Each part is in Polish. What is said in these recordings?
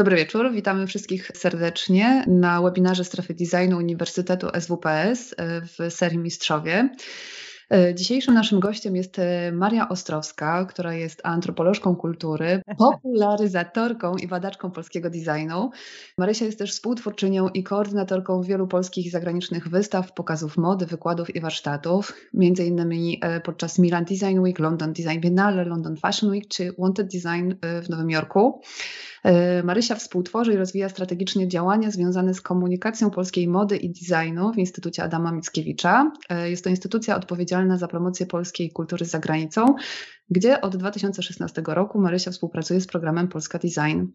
Dobry wieczór, witamy wszystkich serdecznie na webinarze Strefy Designu Uniwersytetu SWPS e, w serii Mistrzowie. E, dzisiejszym naszym gościem jest e, Maria Ostrowska, która jest antropolożką kultury, popularyzatorką i badaczką polskiego designu. Marysia jest też współtwórczynią i koordynatorką wielu polskich i zagranicznych wystaw, pokazów mody, wykładów i warsztatów, między innymi podczas Milan Design Week, London Design Biennale, London Fashion Week czy Wanted Design w Nowym Jorku. E, Marysia współtworzy i rozwija strategicznie działania związane z komunikacją polskiej mody i designu w Instytucie Adama Mickiewicza. E, jest to instytucja odpowiedzialna za promocję polskiej kultury za granicą, gdzie od 2016 roku Marysia współpracuje z programem Polska Design.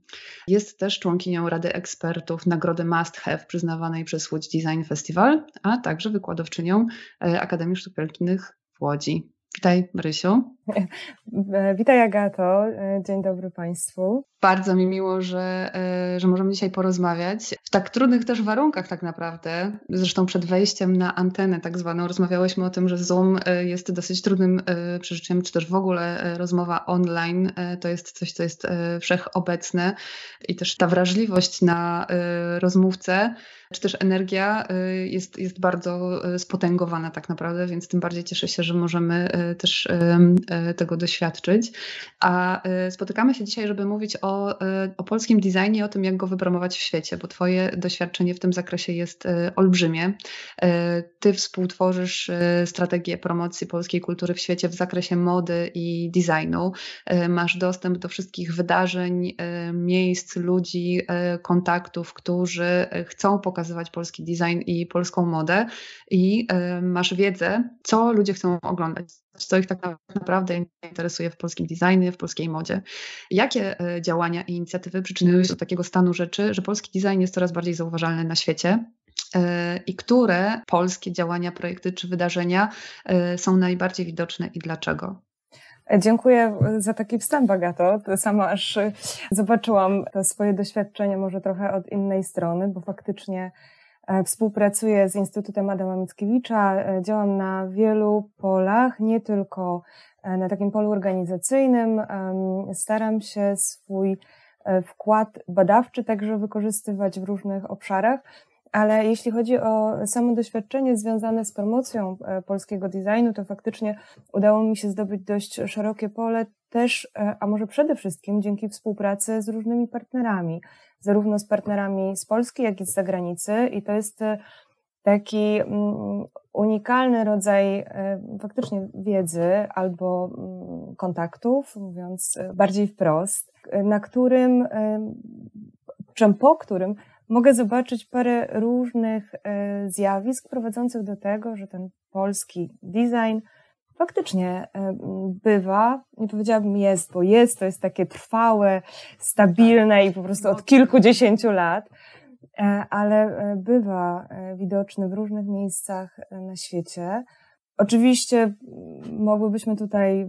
Jest też członkinią Rady Ekspertów Nagrody Must Have przyznawanej przez Łódź Design Festival, a także wykładowczynią e, Akademii Sztuk Pięknych w Łodzi. Witaj, Marysiu. Witaj, Agato. Dzień dobry Państwu. Bardzo mi miło, że, e, że możemy dzisiaj porozmawiać. W tak trudnych też warunkach, tak naprawdę. Zresztą przed wejściem na antenę, tak zwaną, rozmawiałyśmy o tym, że Zoom e, jest dosyć trudnym e, przeżyciem, czy też w ogóle rozmowa online to jest coś, co jest wszechobecne i też ta wrażliwość na rozmówcę czy też energia y, jest, jest bardzo y, spotęgowana tak naprawdę, więc tym bardziej cieszę się, że możemy y, też tego doświadczyć. A spotykamy się dzisiaj, żeby mówić o, o polskim designie o tym, jak go wypromować w świecie, bo Twoje doświadczenie w tym zakresie jest olbrzymie. Ty współtworzysz strategię promocji polskiej kultury w świecie w zakresie mody i designu. Masz dostęp do wszystkich wydarzeń, miejsc, ludzi, kontaktów, którzy chcą pokazać, pokazywać polski design i polską modę i masz wiedzę, co ludzie chcą oglądać, co ich tak naprawdę interesuje w polskim designie, w polskiej modzie. Jakie e, działania i inicjatywy przyczyniły się do takiego stanu rzeczy, że polski design jest coraz bardziej zauważalny na świecie? E, I które polskie działania, projekty czy wydarzenia e, są najbardziej widoczne i dlaczego? Dziękuję za taki wstęp, Agato. Sama aż zobaczyłam to swoje doświadczenie może trochę od innej strony, bo faktycznie e, współpracuję z Instytutem Adama Mickiewicza, e, działam na wielu polach, nie tylko e, na takim polu organizacyjnym. Staram się swój wkład badawczy także wykorzystywać w różnych obszarach ale jeśli chodzi o samo doświadczenie związane z promocją e, polskiego designu, to faktycznie udało mi się zdobyć dość szerokie pole, też, e, a może przede wszystkim dzięki współpracy z różnymi partnerami, zarówno z partnerami z Polski, jak i z zagranicy. I to jest e, taki mm, unikalny rodzaj faktycznie wiedzy albo mm, kontaktów, mówiąc bardziej wprost, na którym, czym po którym mogę zobaczyć parę różnych e, zjawisk prowadzących do tego, że ten polski design faktycznie e, bywa, nie powiedziałabym jest, bo jest, to jest takie trwałe, stabilne i po prostu od kilkudziesięciu lat, e, ale bywa widoczny w różnych miejscach na świecie. Oczywiście mogłybyśmy tutaj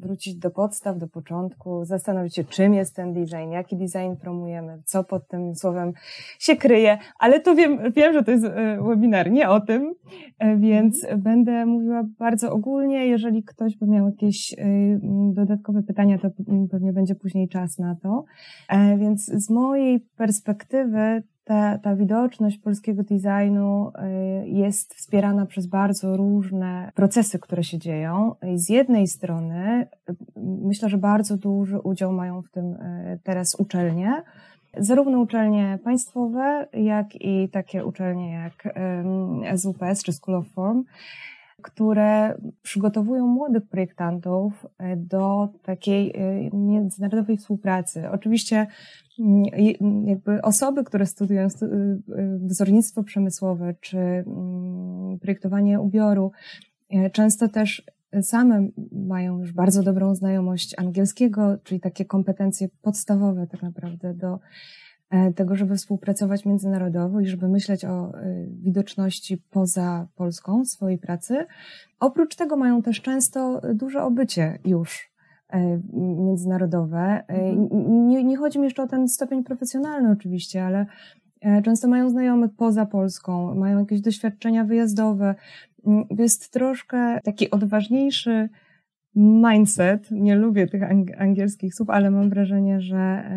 wrócić do podstaw, do początku, zastanowić się, czym jest ten design, jaki design promujemy, co pod tym słowem się kryje, ale to wiem, wiem że to jest e, webinar nie o tym, e, więc mhm. będę mówiła bardzo ogólnie. Jeżeli ktoś by miał jakieś e, dodatkowe pytania, to pewnie będzie później czas na to. Więc z mojej perspektywy ta, ta widoczność polskiego designu y, jest wspierana przez bardzo różne procesy, które się dzieją. Z jednej strony y, myślę, że bardzo duży udział mają w tym y, teraz uczelnie, zarówno uczelnie państwowe, jak i takie uczelnie jak SWPS czy School of Form, które przygotowują młodych projektantów do takiej międzynarodowej współpracy. Oczywiście Mm, jakby osoby, które studiują y, wzornictwo przemysłowe czy mm, projektowanie ubioru, e, często też same mają już bardzo dobrą znajomość angielskiego, czyli takie kompetencje podstawowe tak naprawdę do e, tego, żeby współpracować międzynarodowo i żeby myśleć o e, widoczności poza Polską swojej pracy. Oprócz tego mają też często duże obycie już E, międzynarodowe. E, mhm. Nie, nie chodzi mi jeszcze o ten stopień profesjonalny oczywiście, ale e, często mają znajomych poza Polską, mają jakieś doświadczenia wyjazdowe. Mm, jest troszkę taki odważniejszy mindset. Nie lubię tych angielskich słów, ale mam wrażenie, że,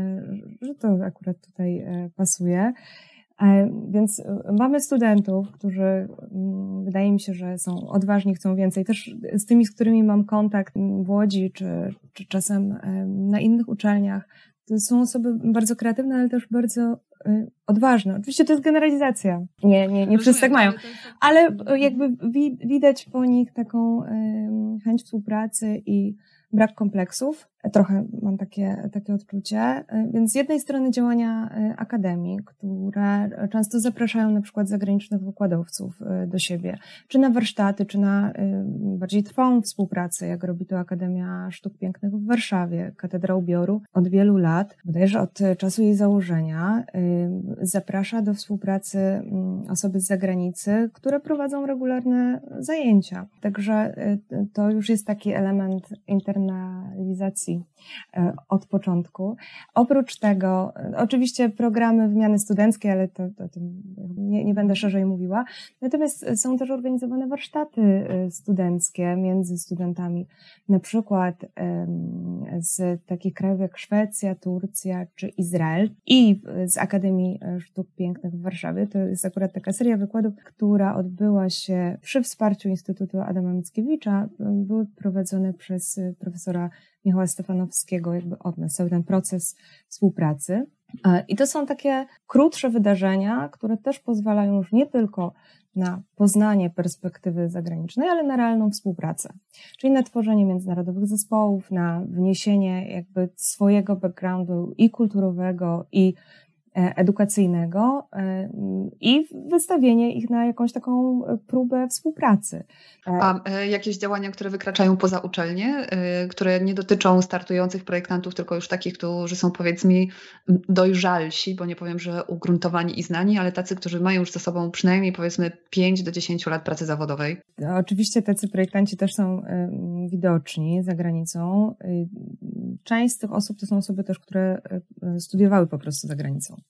że to akurat tutaj pasuje. Więc mamy studentów, którzy mm, wydaje mi się, że są odważni, chcą więcej. Też z tymi, z którymi mam kontakt w Łodzi, czy, czy czasem na innych uczelniach, są osoby bardzo kreatywne, ale też bardzo y, odważne. Oczywiście to jest generalizacja. Nie, nie, nie wszyscy tak mają. Ale jakby widać po nich taką chęć współpracy i brak kompleksów. Trochę mam takie, takie odczucie. Więc z jednej strony działania e, akademii, które często zapraszają na przykład zagranicznych wykładowców e, do siebie, czy na warsztaty, czy na bardziej trwałą współpracę, jak robi to Akademia Sztuk Pięknych w Warszawie, Katedra Ubioru od wielu lat, bodajże od czasu jej założenia, zaprasza do współpracy mm, osoby z zagranicy, które prowadzą regularne zajęcia. Także to już jest taki element internalizacji E, od początku. Oprócz tego, e, oczywiście programy wymiany studenckiej, ale to nie, nie, będę szerzej mówiła. Natomiast są też organizowane warsztaty e, studenckie między studentami, na przykład z takich krajów jak Szwecja, Turcja czy Izrael i z Akademii Sztuk Pięknych w Warszawie. To jest akurat taka seria wykładów, która odbyła się przy wsparciu Instytutu Adama Mickiewicza. Były prowadzone przez profesora Michała Stefanowskiego jakby odniósł cały ten proces współpracy. E, I to są takie krótsze wydarzenia, które też pozwalają już nie tylko na poznanie perspektywy zagranicznej, ale na realną współpracę. Czyli na tworzenie międzynarodowych zespołów, na wniesienie jakby swojego backgroundu i kulturowego, i edukacyjnego e, i wystawienie ich na jakąś taką próbę współpracy. E, A jakieś działania, które wykraczają poza uczelnię, które nie dotyczą startujących projektantów, tylko już takich, którzy są powiedzmy dojrzalsi, bo nie powiem, że ugruntowani i znani, ale tacy, którzy mają już za sobą przynajmniej powiedzmy 5 do 10 lat pracy zawodowej? Oczywiście tacy projektanci też są widoczni za granicą. Część z tych osób to są osoby też, które studiowały po prostu za granicą.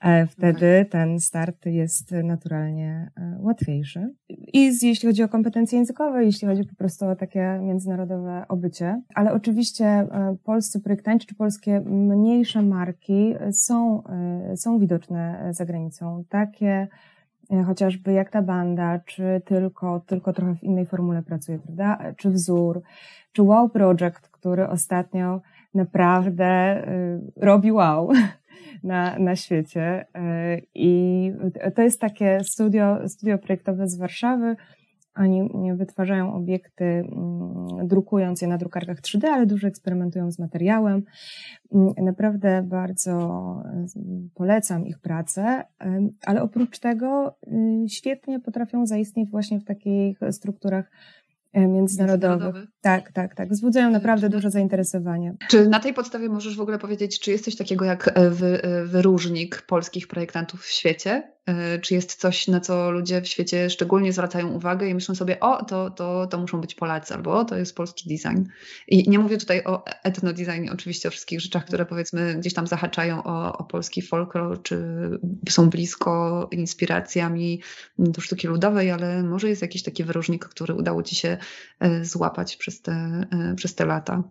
E, wtedy ten start jest naturalnie e, łatwiejszy. I jeśli chodzi o kompetencje językowe, jeśli chodzi po prostu o takie międzynarodowe obycie, ale oczywiście e, polscy projektanci czy polskie mniejsze marki są, są widoczne za granicą. Takie chociażby jak ta banda, czy tylko, tylko trochę w innej formule pracuje, prawda? Czy wzór, czy Wow Project, który ostatnio naprawdę robi wow. na, na świecie. E, I to jest takie studio, studio projektowe z Warszawy. Oni wytwarzają obiekty, mm, drukując je na drukarkach 3D, ale dużo eksperymentują z materiałem. Mm, naprawdę bardzo polecam ich pracę, ale oprócz tego y, świetnie potrafią zaistnieć właśnie w takich strukturach międzynarodowych. Tak, tak, tak. Wzbudzają naprawdę dużo zainteresowania. Czy na tej podstawie możesz w ogóle powiedzieć, czy jest coś takiego jak e, wy, e, wyróżnik polskich projektantów w świecie? E, czy jest coś, na co ludzie w świecie szczególnie zwracają uwagę i myślą sobie, o, to, to, to muszą być Polacy, albo o, to jest polski design. I nie mówię tutaj o etnodesignie, oczywiście o wszystkich rzeczach, które powiedzmy gdzieś tam zahaczają o, o polski folklor, czy są blisko inspiracjami do sztuki ludowej, ale może jest jakiś taki wyróżnik, który udało Ci się e, złapać przez te, e, przez te lata.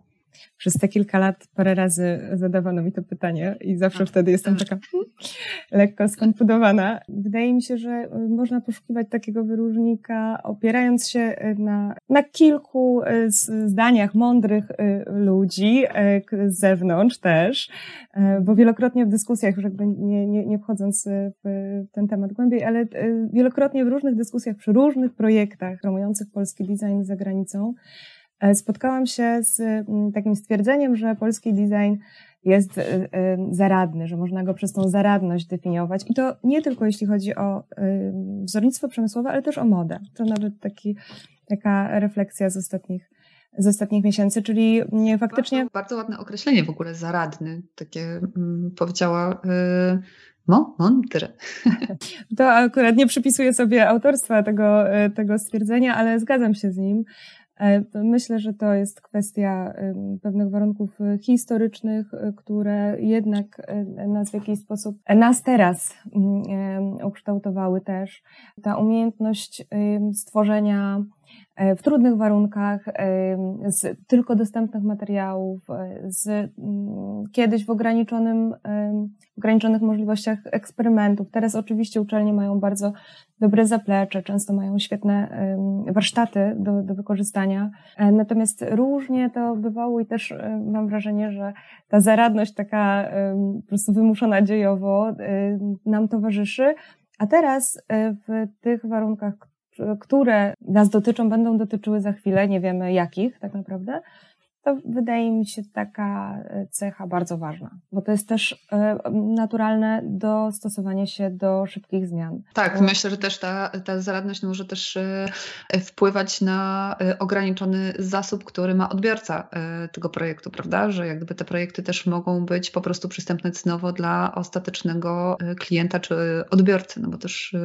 Przez te kilka lat parę razy zadawano mi to pytanie i zawsze tak, wtedy jestem tak. taka hmm, lekko skonfudowana. Wydaje mi się, że y, można poszukiwać takiego wyróżnika opierając się y, na, na kilku y, zdaniach mądrych ludzi z zewnątrz też, bo wielokrotnie w dyskusjach, już jakby nie, nie, nie wchodząc w ten temat głębiej, ale wielokrotnie w różnych dyskusjach przy różnych projektach promujących polski design za granicą, spotkałam się z mm, takim stwierdzeniem, że polski design jest e, e, zaradny, że można go przez tą zaradność definiować. I to nie tylko jeśli chodzi o wzornictwo przemysłowe, ale też o modę. To nawet taki, taka refleksja z ostatnich, z ostatnich miesięcy, czyli nie faktycznie. Bardzo, bardzo ładne określenie w ogóle zaradny. Takie mm, powiedziała. Yy... No, mądre. To akurat nie przypisuję sobie autorstwa tego, tego stwierdzenia, ale zgadzam się z nim. E, myślę, że to jest kwestia pewnych warunków e, historycznych, e, które jednak nas w jakiś sposób, nas teraz mm, ukształtowały też. Ta umiejętność stworzenia w trudnych warunkach, z tylko dostępnych materiałów, z mm, kiedyś w ograniczonym, ograniczonych możliwościach eksperymentów. Teraz oczywiście uczelnie mają bardzo dobre zaplecze, często mają świetne warsztaty do, do wykorzystania. E, natomiast różnie to bywało i też mam wrażenie, że ta zaradność taka po prostu wymuszona dziejowo nam towarzyszy. A teraz e, w tych warunkach, które nas dotyczą, będą dotyczyły za chwilę, nie wiemy jakich tak naprawdę, to wydaje mi się taka e, cecha bardzo ważna, bo to jest też e, naturalne dostosowanie się do szybkich zmian. Tak, myślę, że też ta, ta zaradność może też e, wpływać na ograniczony zasób, który ma odbiorca tego projektu, prawda? Że jakby te projekty też mogą być po prostu przystępne cenowo dla ostatecznego klienta czy odbiorcy, no bo też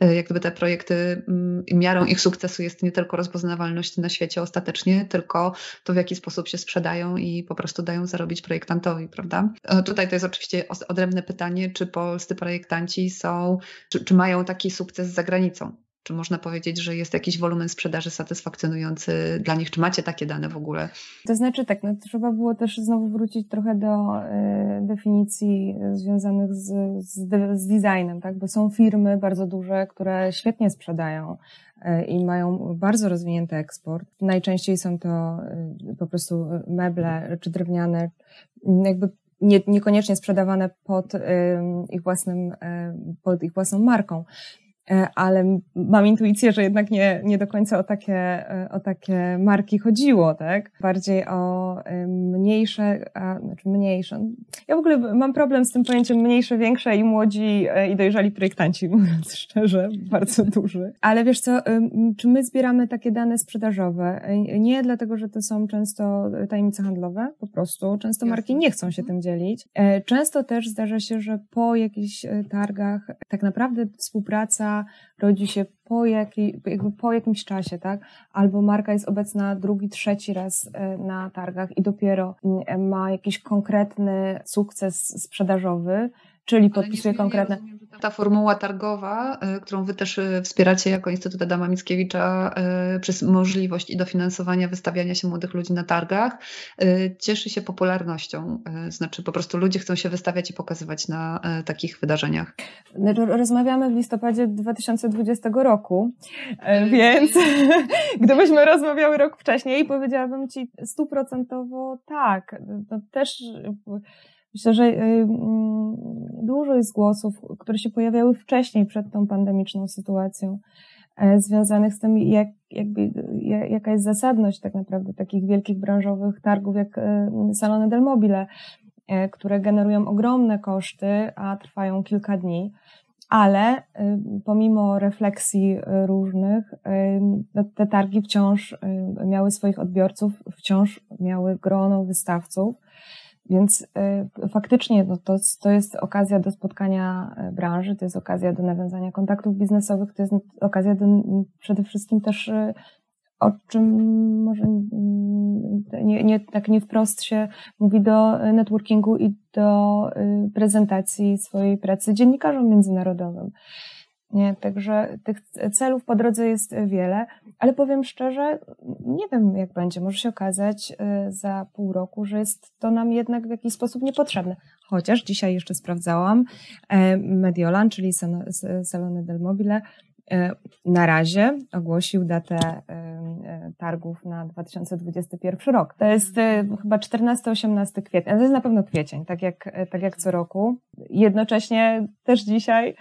jak gdyby te projekty, mm, miarą ich sukcesu jest nie tylko rozpoznawalność na świecie ostatecznie, tylko to w jaki sposób się sprzedają i po prostu dają zarobić projektantowi, prawda? E, tutaj to jest oczywiście odrębne pytanie, czy polscy projektanci są, czy, czy mają taki sukces za granicą? Czy można powiedzieć, że jest jakiś wolumen sprzedaży satysfakcjonujący dla nich? Czy macie takie dane w ogóle? To znaczy tak, no, trzeba było też znowu wrócić trochę do y, definicji związanych z, z, z designem, tak? bo są firmy bardzo duże, które świetnie sprzedają E, i mają bardzo rozwinięty eksport. Najczęściej są to e, po prostu meble czy drewniane, jakby nie, niekoniecznie sprzedawane pod ich własnym, pod ich własną marką. E, ale mam intuicję, że jednak nie, nie do końca o takie, e, o takie marki chodziło, tak? Bardziej o e, mniejsze, a, znaczy mniejsze. Ja w ogóle mam problem z tym pojęciem mniejsze, większe i młodzi i dojrzali projektanci, mówiąc szczerze, bardzo duży. Ale wiesz co, czy my zbieramy takie dane sprzedażowe? Nie dlatego, że to są często tajemnice handlowe, po prostu. Często marki nie chcą się tym dzielić. Często też zdarza się, że po jakichś targach tak naprawdę współpraca rodzi się po, jakiej, po jakimś czasie, tak? Albo marka jest obecna drugi, trzeci raz e, na targach i dopiero mm, ma jakiś konkretny sukces sprzedażowy, czyli podpisuje konkretne. Rozumiem, ta formuła targowa, y, którą Wy też y, wspieracie jako Instytut Adama Mickiewicza y, przez możliwość i dofinansowania wystawiania się młodych ludzi na targach, cieszy się popularnością. Znaczy po prostu ludzie chcą się wystawiać i pokazywać na takich wydarzeniach. Rozmawiamy w listopadzie 2020 roku, więc gdybyśmy rozmawiały rok wcześniej, powiedziałabym Ci stuprocentowo tak. To też Myślę, że y, mm, dużo jest głosów, które się pojawiały wcześniej przed tą pandemiczną sytuacją, e, związanych z tym, jak, jakby, jaka jest zasadność tak naprawdę takich wielkich branżowych targów jak e, salony del mobile, e, które generują ogromne koszty, a trwają kilka dni. Ale pomimo refleksji różnych, te targi wciąż miały swoich odbiorców, wciąż miały grono wystawców więc y, faktycznie no to, to jest okazja do spotkania e, branży, to jest okazja do nawiązania kontaktów biznesowych, to jest okazja do przede wszystkim też y, o czym może nie, nie, tak nie wprost się mówi do networkingu i do prezentacji swojej pracy dziennikarzom międzynarodowym. Nie, także tych celów po drodze jest wiele, ale powiem szczerze, nie wiem jak będzie. Może się okazać y, za pół roku, że jest to nam jednak w jakiś sposób niepotrzebne. Chociaż dzisiaj jeszcze sprawdzałam, e, Mediolan, czyli Salone del Mobile, e, na razie ogłosił datę e, targów na 2021 rok. To jest chyba 14-18 kwietnia. To jest na pewno kwiecień, tak jak, tak jak co roku. Jednocześnie też dzisiaj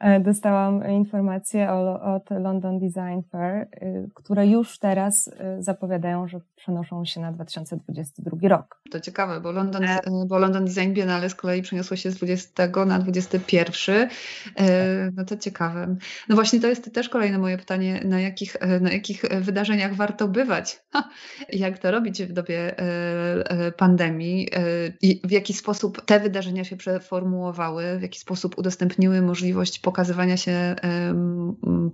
E, dostałam informacje od London Design Fair, y, które już teraz y, zapowiadają, że przenoszą się na 2022 rok. To ciekawe, bo London, e. bo London Design Biennale z kolei przeniosło się z 20 na 21. E, no to ciekawe. No właśnie to jest też kolejne moje pytanie, na jakich, na jakich wydarzeniach warto bywać? Jak to robić w dobie pandemii? W jaki sposób te wydarzenia się przeformułowały? W jaki sposób udostępniły możliwość pokazywania się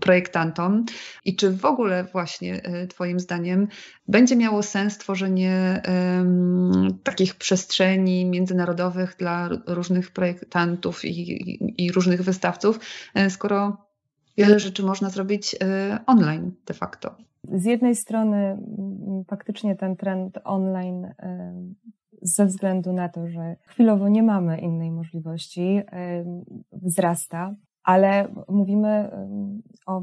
projektantom i czy w ogóle właśnie e, Twoim zdaniem będzie miało sens tworzenie takich przestrzeni międzynarodowych dla różnych projektantów i, i różnych wystawców, e, skoro wiele rzeczy można zrobić e, online de facto. Z jednej strony faktycznie ten trend online ze względu na to, że chwilowo nie mamy innej możliwości, wzrasta, ale mówimy o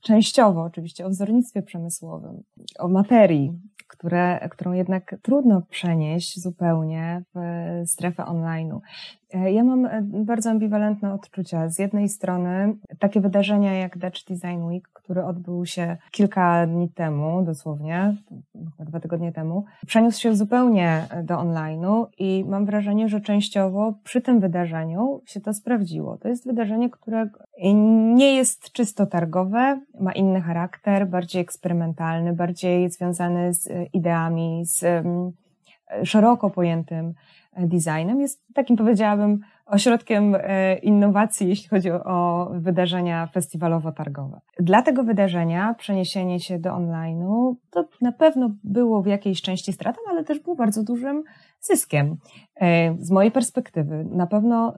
częściowo oczywiście o wzornictwie przemysłowym, o materii, które, którą jednak trudno przenieść zupełnie w strefę online'u. E, ja mam e, bardzo ambiwalentne odczucia. Z jednej strony takie wydarzenia jak Dutch Design Week, który odbył się kilka dni temu, dosłownie, dwa tygodnie temu, przeniósł się zupełnie do online'u i mam wrażenie, że częściowo przy tym wydarzeniu się to sprawdziło. To jest wydarzenie, które nie jest czysto targowe, ma inny charakter, bardziej eksperymentalny, bardziej związany z ideami, z szeroko pojętym designem. Jest takim, powiedziałabym, ośrodkiem e, innowacji, jeśli chodzi o wydarzenia festiwalowo-targowe. Dla tego wydarzenia przeniesienie się do online'u to na pewno było w jakiejś części stratą, ale też było bardzo dużym zyskiem. E, z mojej perspektywy na pewno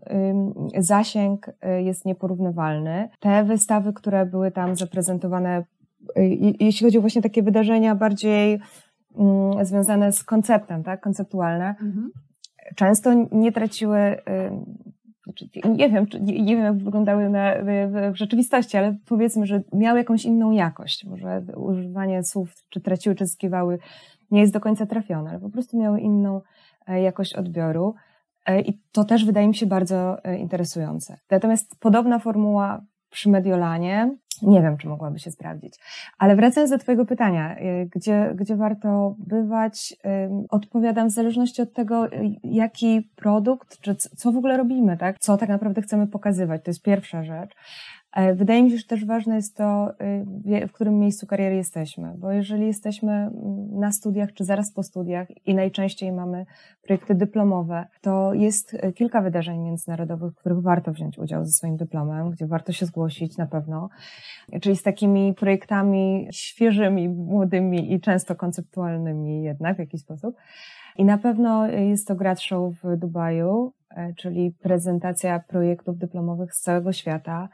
zasięg e, jest nieporównywalny. Te wystawy, które były tam zaprezentowane, jeśli chodzi o właśnie takie wydarzenia bardziej mm, związane z konceptem, tak, konceptualne, mhm często nie traciły, znaczy, nie wiem, nie wiem jak wyglądały na, w rzeczywistości, ale powiedzmy, że miały jakąś inną jakość. Może używanie słów, czy traciły, czy zyskiwały, nie jest do końca trafione, ale po prostu miały inną e, jakość odbioru. E, I to też wydaje mi się bardzo e, interesujące. Natomiast podobna formuła przy Mediolanie nie wiem, czy mogłaby się sprawdzić. Ale wracając do Twojego pytania, y, gdzie, gdzie warto bywać, odpowiadam w zależności od tego, y, jaki produkt, czy co w ogóle robimy, tak? Co tak naprawdę chcemy pokazywać. To jest pierwsza rzecz. E, wydaje mi się, że też ważne jest to, y, w którym miejscu kariery jesteśmy, bo jeżeli jesteśmy mm, na studiach czy zaraz po studiach i najczęściej mamy projekty dyplomowe, to jest e, kilka wydarzeń międzynarodowych, w których warto wziąć udział ze swoim dyplomem, gdzie warto się zgłosić na pewno, czyli z takimi projektami świeżymi, młodymi i często konceptualnymi jednak w jakiś sposób. I na pewno jest to Grad Show w Dubaju, e, czyli prezentacja projektów dyplomowych z całego świata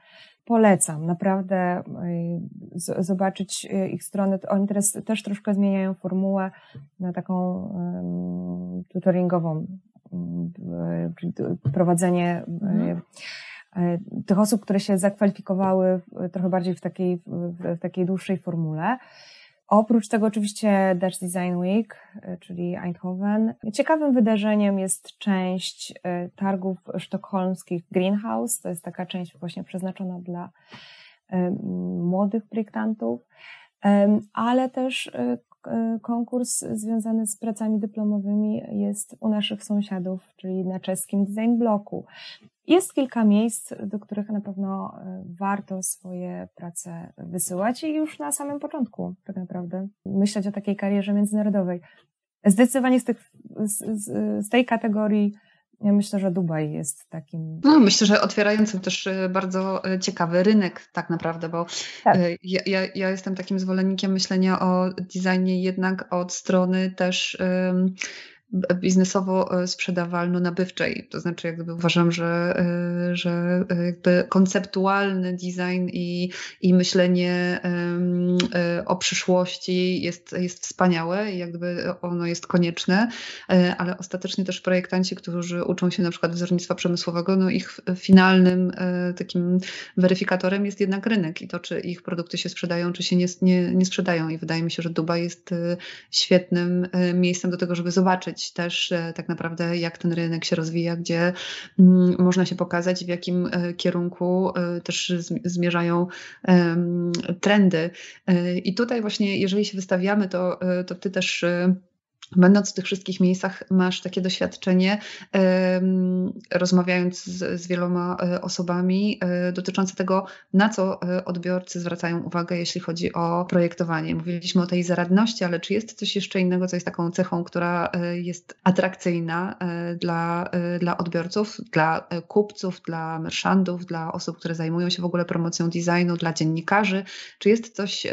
polecam naprawdę y, zobaczyć y, ich stronę. Oni teraz też troszkę zmieniają formułę na taką tutoringową, y, czyli prowadzenie mhm. tych osób, które się zakwalifikowały trochę bardziej w takiej, w takiej dłuższej formule. Oprócz tego oczywiście Dutch Design Week, e, czyli Eindhoven. Ciekawym wydarzeniem jest część e, targów sztokholmskich Greenhouse. To jest taka część właśnie przeznaczona dla e, młodych projektantów, ale też konkurs związany z pracami dyplomowymi jest u naszych sąsiadów, czyli na czeskim Design Bloku. Jest kilka miejsc, do których na pewno e, warto swoje prace wysyłać i już na samym początku, tak naprawdę, myśleć o takiej karierze międzynarodowej. Zdecydowanie z, tych, z, z tej kategorii ja myślę, że Dubaj jest takim. No, myślę, że otwierającym też e, bardzo e, ciekawy rynek, tak naprawdę, bo tak. ja, ja, ja, jestem takim zwolennikiem myślenia o designie jednak od strony też. Um, biznesowo e, sprzedawalno-nabywczej. To znaczy, jakby uważam, że, e, że e, jakby konceptualny design i, i myślenie o przyszłości jest, jest wspaniałe i jakby ono jest konieczne, ale ostatecznie też projektanci, którzy uczą się na przykład wzornictwa przemysłowego, no ich finalnym takim weryfikatorem jest jednak rynek i to, czy ich produkty się sprzedają, czy się nie, nie, nie sprzedają. I wydaje mi się, że Dubaj jest świetnym miejscem do tego, żeby zobaczyć, też e, tak naprawdę, jak ten rynek się rozwija, gdzie mm, można się pokazać, w jakim e, kierunku e, też zmierzają trendy. I tutaj właśnie, jeżeli się wystawiamy, to, to ty też Będąc w tych wszystkich miejscach, masz takie doświadczenie, rozmawiając z, z, wieloma e, osobami, e, dotyczące tego, na co e, odbiorcy zwracają uwagę, jeśli chodzi o projektowanie. Mówiliśmy o tej zaradności, ale czy jest coś jeszcze innego, co jest taką cechą, która jest atrakcyjna dla, dla odbiorców, dla kupców, dla merchantów, dla osób, które zajmują się w ogóle promocją designu, dla dziennikarzy? Czy jest coś,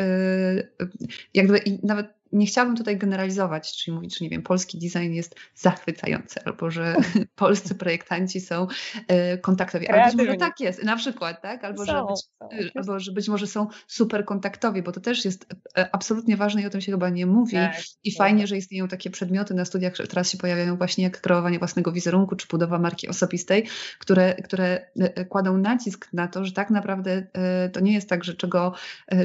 jakby nawet nie chciałabym tutaj generalizować, czyli mówić, że nie wiem, polski design jest zachwycający, albo że polscy projektanci są e, kontaktowi. Ale być może tak jest, na przykład, tak? Albo, że być, e, albo że być może są super kontaktowi, bo to też jest e, absolutnie ważne i o tym się chyba nie mówi. Tak, I tak. fajnie, że istnieją takie przedmioty na studiach, które teraz się pojawiają właśnie jak kreowanie własnego wizerunku, czy budowa marki osobistej, które, które kładą nacisk na to, że tak naprawdę to nie jest tak, że czego,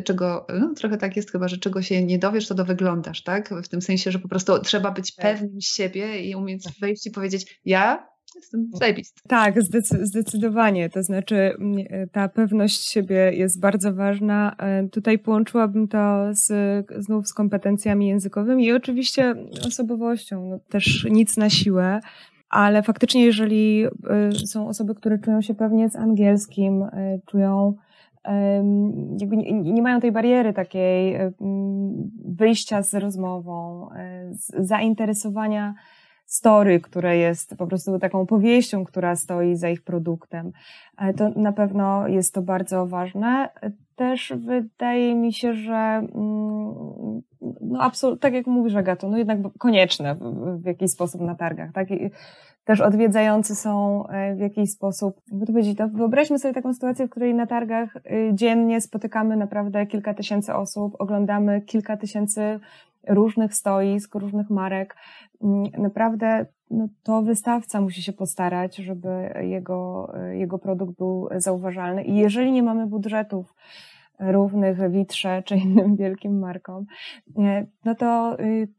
czego no trochę tak jest chyba, że czego się nie dowiesz, to do wyglądu wyglądasz, tak? W tym sensie, że po prostu trzeba być tak. pewnym siebie i umieć tak. wejść i powiedzieć, ja jestem zajebisty. Tak, zdecydowanie. To znaczy mm, ta pewność siebie jest bardzo ważna. E, tutaj połączyłabym to z, znów z kompetencjami językowymi i oczywiście osobowością. No, też nic na siłę. Ale faktycznie, jeżeli e, są osoby, które czują się pewnie z angielskim, e, czują jakby nie, nie, mają tej bariery takiej wyjścia z rozmową, e, z zainteresowania story, które jest po prostu taką powieścią, która stoi za ich produktem. E, to na pewno jest to bardzo ważne. Też wydaje mi się, że mm, no absolutnie, tak jak mówisz Agato, no jednak konieczne w, w jakiś sposób na targach, tak? I też odwiedzający są e, w jakiś sposób, to to wyobraźmy sobie taką sytuację, w której na targach y, dziennie spotykamy naprawdę kilka tysięcy osób, oglądamy kilka tysięcy różnych stoisk, różnych marek. Mm, naprawdę no, to wystawca musi się postarać, żeby jego, y, jego produkt był zauważalny. I jeżeli nie mamy budżetów, równych Witrze czy innym wielkim markom, no to,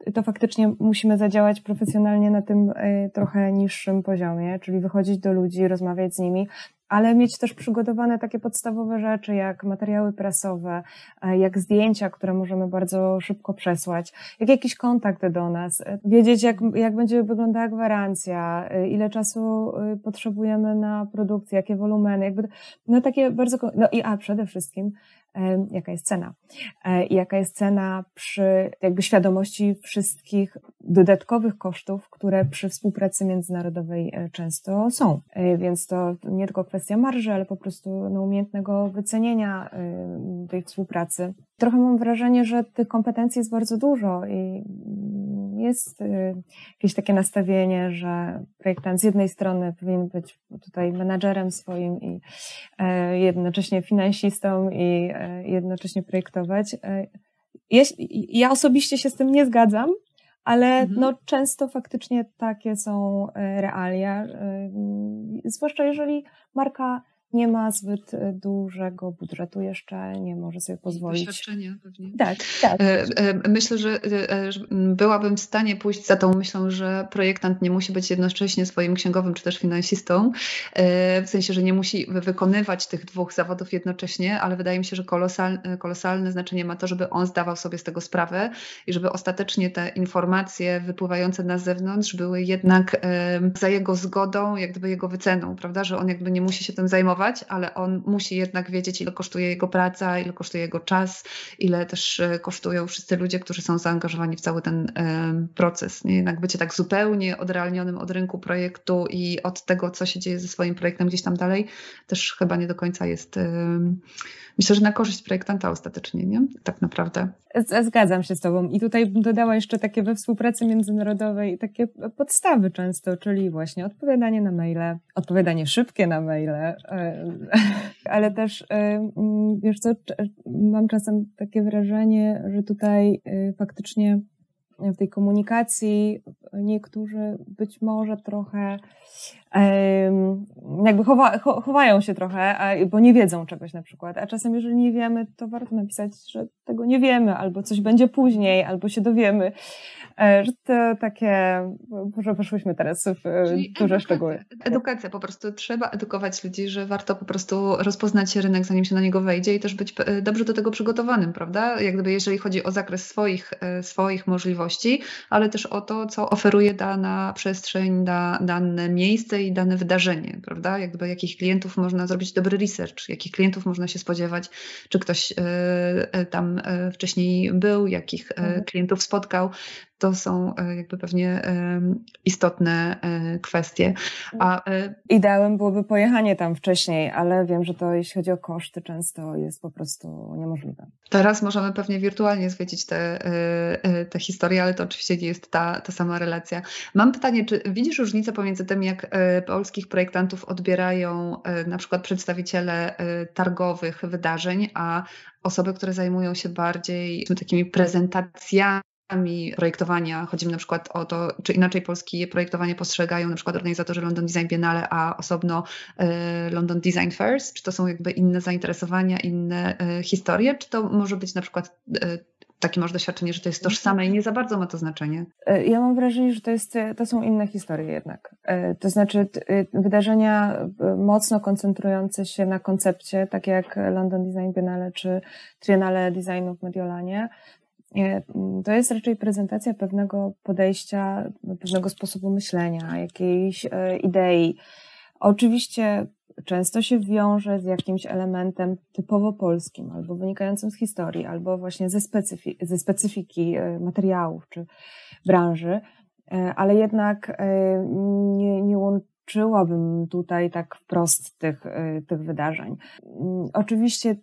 y, to faktycznie musimy zadziałać profesjonalnie na tym y, trochę niższym poziomie, czyli wychodzić do ludzi, rozmawiać z nimi, ale mieć też przygotowane takie podstawowe rzeczy, jak materiały prasowe, e, jak zdjęcia, które możemy bardzo szybko przesłać, jak jakiś kontakt do nas, wiedzieć, jak, jak będzie wyglądała gwarancja, ile czasu potrzebujemy na produkcję, jakie wolumeny, jakby, no takie bardzo, no i a przede wszystkim, jaka jest cena. I jaka jest cena przy jakby świadomości wszystkich dodatkowych kosztów, które przy współpracy międzynarodowej często są. Więc to nie tylko kwestia marży, ale po prostu no, umiejętnego wycenienia tej współpracy. Trochę mam wrażenie, że tych kompetencji jest bardzo dużo i jest y, jakieś takie nastawienie, że projektant z jednej strony powinien być tutaj menadżerem swoim i e, jednocześnie finansistą i e, jednocześnie projektować. E, ja, ja osobiście się z tym nie zgadzam, ale mhm. no, często faktycznie takie są realia, zwłaszcza jeżeli marka nie ma zbyt e, dużego budżetu jeszcze, nie może sobie pozwolić. Doświadczenia pewnie. Tak, tak. E, e, myślę, że byłabym w stanie pójść za tą myślą, że projektant nie musi być jednocześnie swoim księgowym czy też finansistą, w sensie, że nie musi wykonywać tych dwóch zawodów jednocześnie, ale wydaje mi się, że kolosalne, kolosalne znaczenie ma to, żeby on zdawał sobie z tego sprawę i żeby ostatecznie te informacje wypływające na zewnątrz były jednak za jego zgodą, jak gdyby jego wyceną, prawda, że on jakby nie musi się tym zajmować, ale on musi jednak wiedzieć, ile kosztuje jego praca, ile kosztuje jego czas, ile też e, kosztują wszyscy ludzie, którzy są zaangażowani w cały ten proces. Nie? Jednak bycie tak zupełnie odrealnionym od rynku projektu i od tego, co się dzieje ze swoim projektem gdzieś tam dalej, też chyba nie do końca jest myślę, że na korzyść projektanta ostatecznie, nie? Tak naprawdę. Zgadzam się z Tobą. I tutaj bym dodała jeszcze takie we współpracy międzynarodowej takie podstawy często, czyli właśnie odpowiadanie na maile, odpowiadanie szybkie na maile, e, ale też, e, mm, wiesz co, mam czasem takie wrażenie, że tutaj e, faktycznie w tej komunikacji niektórzy być może trochę jakby chowa, chowają się trochę, bo nie wiedzą czegoś na przykład. A czasem, jeżeli nie wiemy, to warto napisać, że tego nie wiemy, albo coś będzie później, albo się dowiemy. E, że to takie, że weszłyśmy teraz w e, Czyli duże szczegóły. Edukacja po prostu. Trzeba edukować ludzi, że warto po prostu rozpoznać rynek, zanim się na niego wejdzie i też być e, dobrze do tego przygotowanym, prawda? Jak gdyby jeżeli chodzi o zakres swoich, swoich możliwości, ale też o to, co oferuje dana przestrzeń, da, dane miejsce dzisiaj dane wydarzenie, prawda? Jakby jakich klientów można zrobić dobry research, jakich klientów można się spodziewać, czy ktoś tam wcześniej był, jakich mhm. klientów spotkał to są e, jakby pewnie istotne e, kwestie. A, e, Ideałem byłoby pojechanie tam wcześniej, ale wiem, że to jeśli chodzi o koszty często jest po prostu niemożliwe. Teraz możemy pewnie wirtualnie zwiedzić te, te historie, ale to oczywiście nie jest ta, ta sama relacja. Mam pytanie, czy widzisz różnicę pomiędzy tym, jak polskich projektantów odbierają na przykład przedstawiciele targowych wydarzeń, a osoby, które zajmują się bardziej takimi prezentacjami, projektowania. Chodzi mi na przykład o to, czy inaczej polskie projektowanie postrzegają na przykład organizatorzy London Design Biennale, a osobno y, London Design Fairs? Czy to są jakby inne zainteresowania, inne y, historie? Czy to może być na przykład y, takie masz doświadczenie, że to jest tożsame i nie za bardzo ma to znaczenie? Ja mam wrażenie, że to, jest, to są inne historie jednak. To znaczy wydarzenia mocno koncentrujące się na koncepcie, takie jak London Design Biennale czy Triennale Designu w Mediolanie, to jest raczej prezentacja pewnego podejścia, pewnego sposobu myślenia, jakiejś e, idei. Oczywiście często się wiąże z jakimś elementem typowo polskim, albo wynikającym z historii, albo właśnie ze, specyfi ze specyfiki e, materiałów czy branży, e, ale jednak nie, nie łączyłabym tutaj tak wprost tych, tych wydarzeń. Mm, oczywiście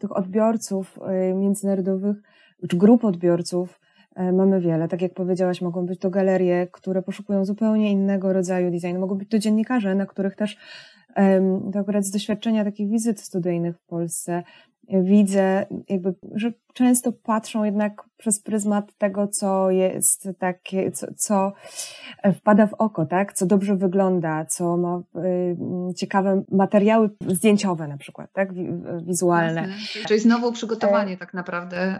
tych odbiorców międzynarodowych grup odbiorców e, mamy wiele. Tak jak powiedziałaś, mogą być to galerie, które poszukują zupełnie innego rodzaju designu. Mogą być to dziennikarze, na których też to akurat z doświadczenia takich wizyt studyjnych w Polsce widzę, jakby, że często patrzą jednak przez pryzmat tego, co jest takie, co, co wpada w oko, tak? Co dobrze wygląda, co ma y, ciekawe materiały zdjęciowe na przykład, tak? Wizualne. Jasne. Czyli znowu przygotowanie tak naprawdę,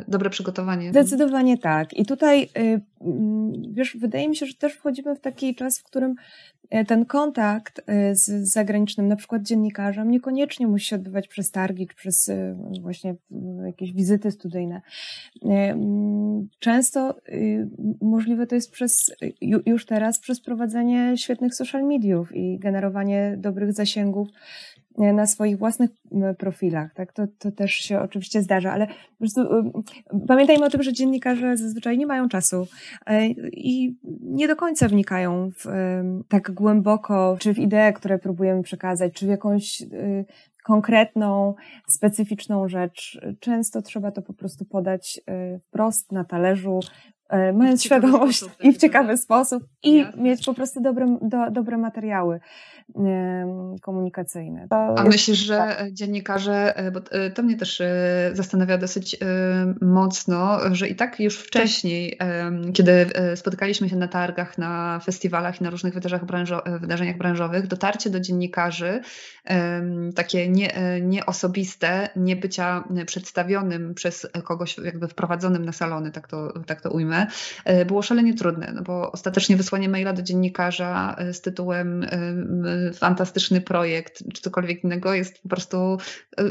y, dobre przygotowanie. Zdecydowanie tak. I tutaj, y, mm, wiesz, wydaje mi się, że też wchodzimy w taki czas, w którym e, ten kontakt e, z zagranicznym, na przykład dziennikarzem, niekoniecznie musi się odbywać przez targi, czy przez e, właśnie jakieś wizyty studyjne. Często możliwe to jest przez, już teraz przez prowadzenie świetnych social mediów i generowanie dobrych zasięgów E, na swoich własnych profilach, tak? To, to też się oczywiście zdarza, ale po prostu pamiętajmy o tym, że dziennikarze zazwyczaj nie mają czasu e, i nie do końca wnikają w, tak głęboko, czy w idee, które próbujemy przekazać, czy w jakąś konkretną, specyficzną rzecz. Często trzeba to po prostu podać wprost na talerzu, e, mając świadomość sposób, i w ciekawy sposób i Jasne. mieć po prostu dobre, do, dobre materiały komunikacyjne. To A myślisz, że tak. dziennikarze, e, bo e, to mnie też e, zastanawia dosyć mocno, że i tak już wcześniej, kiedy spotykaliśmy się na targach, na festiwalach i na różnych wydarzeniach, branżo wydarzeniach branżowych, dotarcie do dziennikarzy, takie nie, nieosobiste, nie bycia przedstawionym przez kogoś jakby wprowadzonym na salony, tak to, tak to ujmę, było szalenie trudne, no bo ostatecznie wysłanie maila do dziennikarza z tytułem fantastyczny projekt, czy cokolwiek innego, jest po prostu e,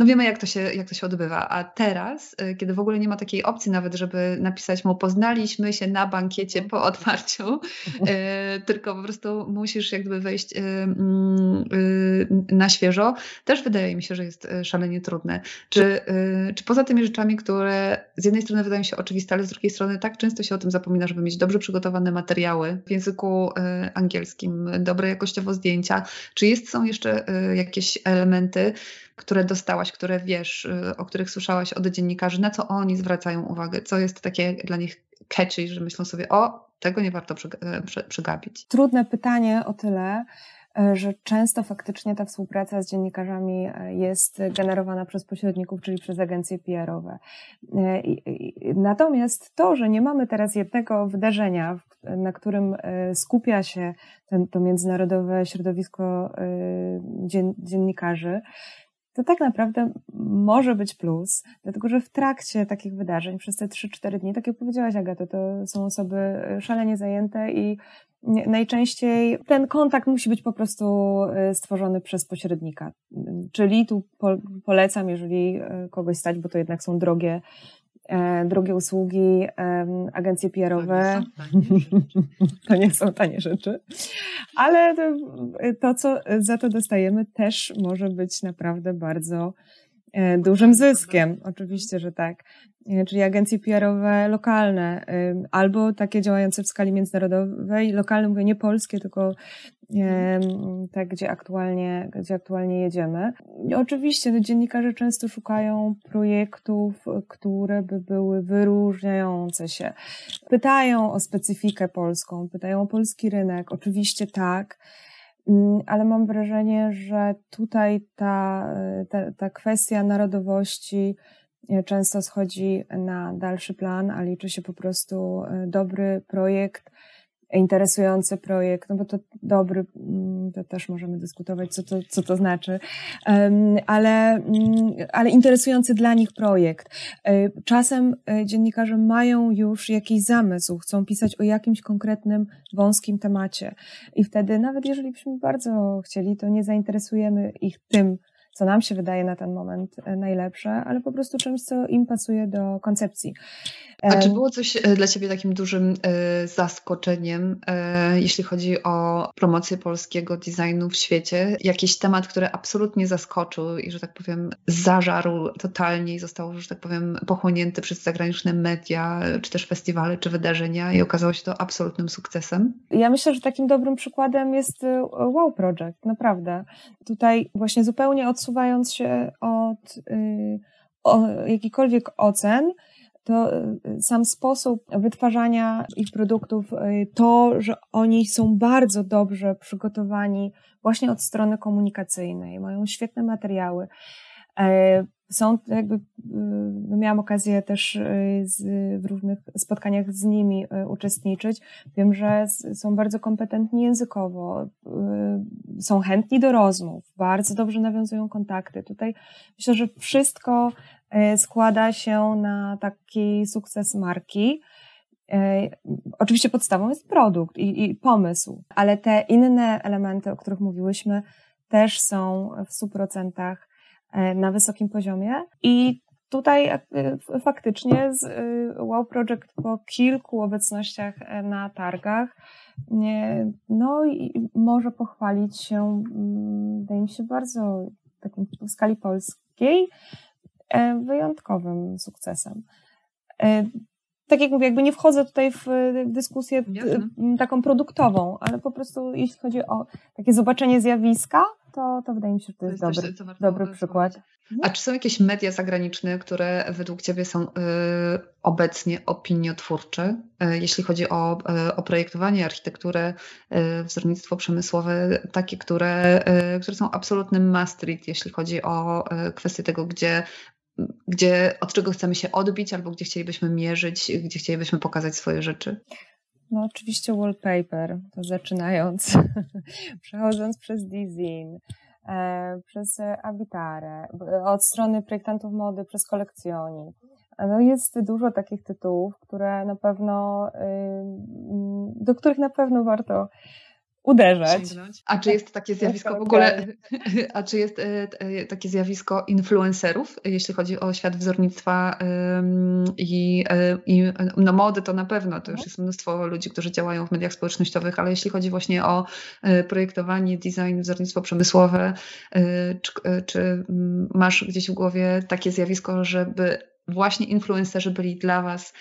no wiemy, jak to, się, jak to się odbywa. A teraz, e, kiedy w ogóle nie ma takiej opcji nawet, żeby napisać mu, poznaliśmy się na bankiecie po otwarciu, e, tylko po prostu musisz jakby wejść e, mm, na świeżo, też wydaje mi się, że jest szalenie trudne. Czy, czy poza tymi rzeczami, które z jednej strony wydają się oczywiste, ale z drugiej strony tak często się o tym zapomina, żeby mieć dobrze przygotowane materiały w języku angielskim, dobre jakościowo zdjęcia, czy jest, są jeszcze jakieś elementy, które dostałaś, które wiesz, y, o których słyszałaś od dziennikarzy, na co oni zwracają uwagę, co jest takie dla nich catchy, że myślą sobie, o, tego nie warto e, przegapić. Trudne pytanie o tyle, e, że często faktycznie ta współpraca z dziennikarzami e, jest generowana przez pośredników, czyli przez agencje PR-owe. Natomiast to, że nie mamy teraz jednego wydarzenia, na którym skupia się ten, to międzynarodowe środowisko dziennikarzy, to tak naprawdę może być plus, dlatego że w trakcie takich wydarzeń, przez te 3-4 dni, tak jak powiedziałaś Agato, to są osoby szalenie zajęte i najczęściej ten kontakt musi być po prostu e, stworzony przez pośrednika. Czyli tu polecam, jeżeli e, kogoś stać, bo to jednak są drogie drugie usługi, agencje PR-owe. To nie są tanie rzeczy. Ale to, to, co za to dostajemy, też może być naprawdę bardzo E, dużym zyskiem. Oczywiście, że tak. E, czyli agencje PR-owe lokalne, albo takie działające w skali międzynarodowej, lokalne mówię nie polskie, tylko te, gdzie aktualnie, gdzie aktualnie jedziemy. I oczywiście no, dziennikarze często szukają projektów, które by były wyróżniające się. Pytają o specyfikę polską, pytają o polski rynek. Oczywiście tak. Mm, ale mam wrażenie, że tutaj ta, ta, ta kwestia narodowości e, często schodzi na dalszy plan, a liczy się po prostu e, dobry projekt, interesujący projekt, no bo to dobry, mm, to też możemy dyskutować, co to, co to znaczy, ale, mm, ale interesujący dla nich projekt. E, czasem e, dziennikarze mają już jakiś zamysł, chcą pisać o jakimś konkretnym, wąskim temacie i wtedy, nawet jeżeli byśmy bardzo chcieli, to nie zainteresujemy ich tym, co nam się wydaje na ten moment e, najlepsze, ale po prostu czymś, co im pasuje do koncepcji. A czy było coś e, dla Ciebie takim dużym e, zaskoczeniem, jeśli chodzi o promocję polskiego designu w świecie? Jakiś temat, który absolutnie zaskoczył i, że tak powiem, zażarł totalnie i został, że tak powiem, pochłonięty przez zagraniczne media, czy też festiwale, czy wydarzenia i okazało się to absolutnym sukcesem? Ja myślę, że takim dobrym przykładem jest Wow Project, naprawdę. Tutaj właśnie zupełnie od odsuwając się od y, jakichkolwiek ocen, to y, sam sposób wytwarzania ich produktów, y, to, że oni są bardzo dobrze przygotowani właśnie od strony komunikacyjnej, mają świetne materiały. E, są jakby, no miałam okazję też z, w różnych spotkaniach z nimi uczestniczyć. Wiem, że są bardzo kompetentni językowo, są chętni do rozmów, bardzo dobrze nawiązują kontakty. Tutaj myślę, że wszystko składa się na taki sukces marki. Oczywiście podstawą jest produkt i, i pomysł, ale te inne elementy, o których mówiłyśmy, też są w stu procentach E, na wysokim poziomie i tutaj e, faktycznie z e, Wow Project po kilku obecnościach na targach no i może pochwalić się, mm, wydaje mi się, bardzo w skali polskiej wyjątkowym sukcesem. Tak jak mówię, jakby nie wchodzę tutaj w dyskusję taką produktową, ale po prostu jeśli chodzi o takie zobaczenie zjawiska, to, to wydaje mi się, że to jest, to jest dobry, dobry przykład. A czy są jakieś media zagraniczne, które według Ciebie są y, obecnie opiniotwórcze, y, jeśli chodzi o, y, o projektowanie, architekturę, y, wzornictwo przemysłowe, takie, które, y, które są absolutnym must read, jeśli chodzi o y, kwestię tego, gdzie gdzie, od czego chcemy się odbić, albo gdzie chcielibyśmy mierzyć, gdzie chcielibyśmy pokazać swoje rzeczy? No oczywiście wallpaper, to zaczynając, przechodząc przez design, e, przez Avitarę, od strony projektantów mody, przez kolekcjonik. No jest dużo takich tytułów, które na pewno, do których na pewno warto uderzać. Sięgnąć. A czy jest takie zjawisko w ogóle, a czy jest e, e, takie zjawisko influencerów, jeśli chodzi o świat wzornictwa i, e, i no mody, to na pewno, to już jest mnóstwo ludzi, którzy działają w mediach społecznościowych, ale jeśli chodzi właśnie o projektowanie, design, wzornictwo przemysłowe, czy, czy masz gdzieś w głowie takie zjawisko, żeby właśnie influencerzy byli dla Was,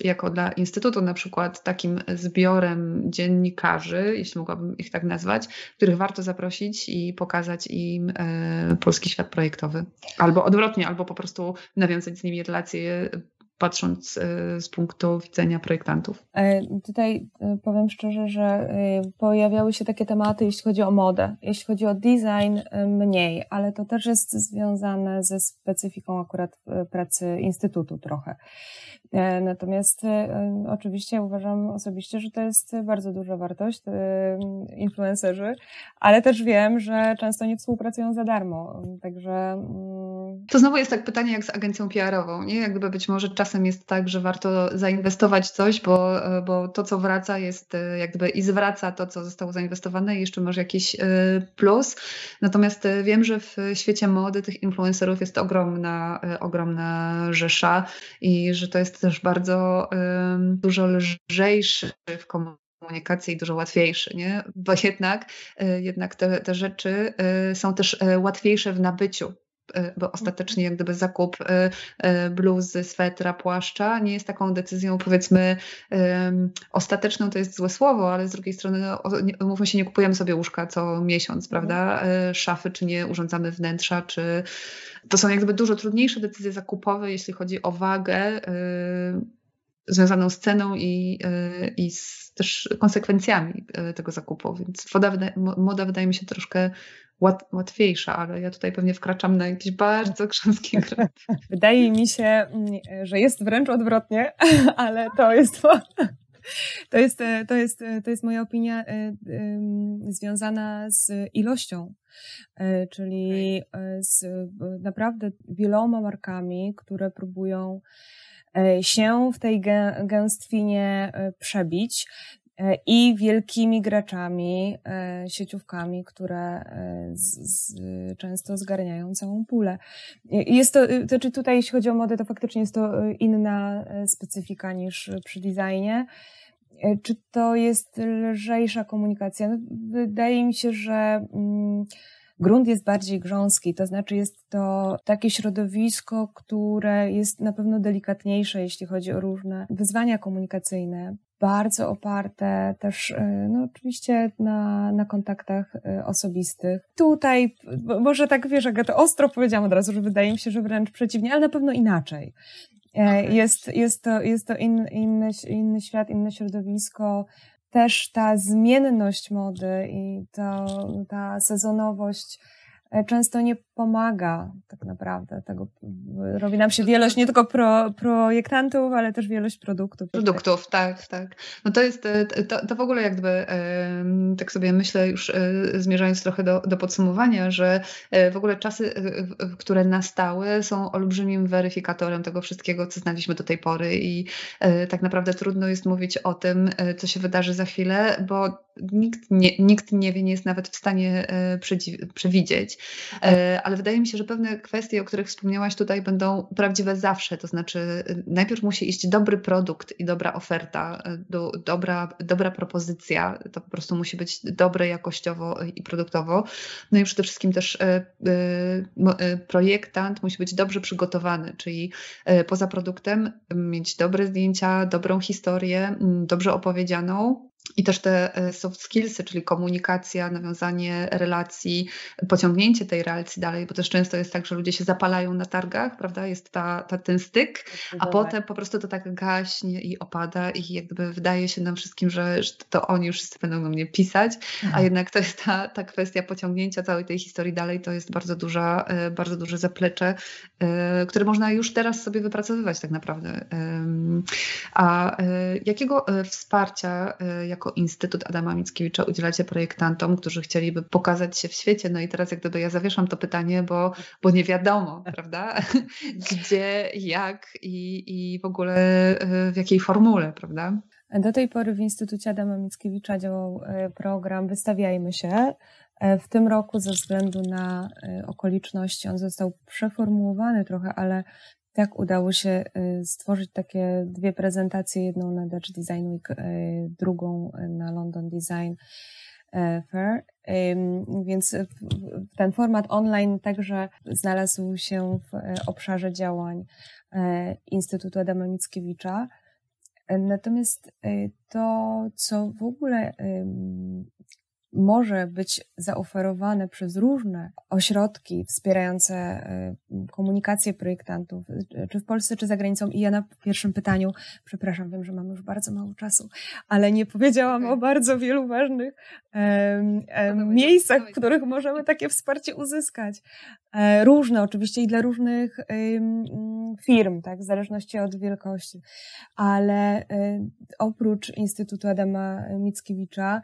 jako dla Instytutu na przykład, takim zbiorem dziennikarzy, jeśli mogłabym ich tak nazwać, których warto zaprosić i pokazać im e, polski świat projektowy. Albo odwrotnie, albo po prostu nawiązać z nimi relacje patrząc e, z punktu widzenia projektantów? E, tutaj e, powiem szczerze, że pojawiały się takie tematy, jeśli chodzi o modę, jeśli chodzi o design, mniej, ale to też jest związane ze specyfiką akurat pracy Instytutu trochę. Natomiast oczywiście uważam osobiście, że to jest bardzo duża wartość, influencerzy, ale też wiem, że często nie współpracują za darmo, także mm, To znowu jest tak pytanie jak z agencją PR-ową, nie? Jak gdyby być może czasem jest tak, że warto zainwestować coś, bo, bo to, co wraca jest jak gdyby i zwraca to, co zostało zainwestowane i jeszcze masz jakiś plus. Natomiast wiem, że w świecie mody tych influencerów jest ogromna, ogromna rzesza i że to jest też bardzo dużo lżejszy w komunikacji i dużo łatwiejszy, nie? Bo jednak, e, jednak te, te rzeczy e, są też e, łatwiejsze w nabyciu bo ostatecznie jak gdyby zakup bluzy, swetra, płaszcza nie jest taką decyzją powiedzmy ostateczną, to jest złe słowo, ale z drugiej strony no, mówmy się, nie kupujemy sobie łóżka co miesiąc, prawda, szafy, czy nie urządzamy wnętrza, czy to są jak gdyby dużo trudniejsze decyzje zakupowe, jeśli chodzi o wagę związaną z ceną i, e, i z też konsekwencjami e, tego zakupu, więc woda, moda wydaje mi się troszkę łat, łatwiejsza, ale ja tutaj pewnie wkraczam na jakiś bardzo grząski grunt. Wydaje mi się, mm, że jest wręcz odwrotnie, ale to jest to jest, to jest, to jest moja opinia e, związana z ilością, czyli z naprawdę wieloma markami, które próbują E, się w tej gęstwinie e, przebić e, i wielkimi graczami, sieciówkami, które z, z, często zgarniają całą pulę. Jest to, to, znaczy tutaj jeśli chodzi o modę, to faktycznie jest to inna specyfika niż przy designie. Czy to jest lżejsza komunikacja? No, wydaje mi się, że mm, Grunt jest bardziej grząski, to znaczy jest to takie środowisko, które jest na pewno delikatniejsze, jeśli chodzi o różne wyzwania komunikacyjne, bardzo oparte też, e, no oczywiście na, na kontaktach e, osobistych. Tutaj, może tak wiesz, to ostro powiedziałam od razu, że wydaje mi się, że wręcz przeciwnie, ale na pewno inaczej. E. Jest, jest to, jest to in, inny, inny świat, inne środowisko, też ta zmienność mody i to, ta sezonowość często nie pomaga tak naprawdę. Tego, robi nam się wielość nie tylko pro, projektantów, ale też wielość produktów. Produktów, tak, tak. No to jest, e, to, to w ogóle jakby, tak sobie myślę już e, zmierzając trochę do, do podsumowania, że w ogóle czasy, które nastały są olbrzymim weryfikatorem tego wszystkiego, co znaliśmy do tej pory i tak naprawdę trudno jest mówić o tym, co się wydarzy za chwilę, bo nikt nie, nikt nie wie, nie jest nawet w stanie przewidzieć ale wydaje mi się, że pewne kwestie, o których wspomniałaś tutaj, będą prawdziwe zawsze. To znaczy, najpierw musi iść dobry produkt i dobra oferta, do, dobra, dobra propozycja. To po prostu musi być dobre jakościowo i produktowo. No i przede wszystkim też y, projektant musi być dobrze przygotowany, czyli poza produktem mieć dobre zdjęcia, dobrą historię, dobrze opowiedzianą i też te e, soft skillsy, czyli komunikacja, nawiązanie relacji, pociągnięcie tej relacji dalej, bo też często jest tak, że ludzie się zapalają na targach, prawda? Jest ta, ta, ten styk, a potem po prostu to tak gaśnie i opada i jakby wydaje się nam wszystkim, że, że to oni już wszyscy będą do mnie pisać, a mhm. jednak to jest ta, ta kwestia pociągnięcia całej tej historii dalej, to jest bardzo duża, e, bardzo duże zaplecze, e, które można już teraz sobie wypracowywać tak naprawdę. A jakiego wsparcia jako Instytut Adama Mickiewicza udzielacie projektantom, którzy chcieliby pokazać się w świecie. No i teraz jak gdyby ja zawieszam to pytanie, bo, bo nie wiadomo, prawda? Gdzie, jak i, i w ogóle e, w jakiej formule, prawda? Do tej pory w Instytucie Adama Mickiewicza działał e, program Wystawiajmy się. E, w tym roku ze względu na okoliczności on został przeformułowany trochę, ale tak udało się y, stworzyć takie dwie prezentacje, jedną na Dutch Design Week, y, drugą na London Design y, Fair. Więc ten format online także znalazł się w obszarze działań Instytutu Adama Mickiewicza. Natomiast to, co w ogóle może być zaoferowane przez różne ośrodki wspierające y, komunikację projektantów, y, czy w Polsce, czy za granicą. I ja na pierwszym pytaniu, przepraszam, wiem, że mam już bardzo mało czasu, ale nie powiedziałam okay. o bardzo wielu ważnych um, um, miejscach, w których możemy takie wsparcie uzyskać. E, różne oczywiście i dla różnych firm, tak, w zależności od wielkości. Ale e, oprócz Instytutu Adama Mickiewicza,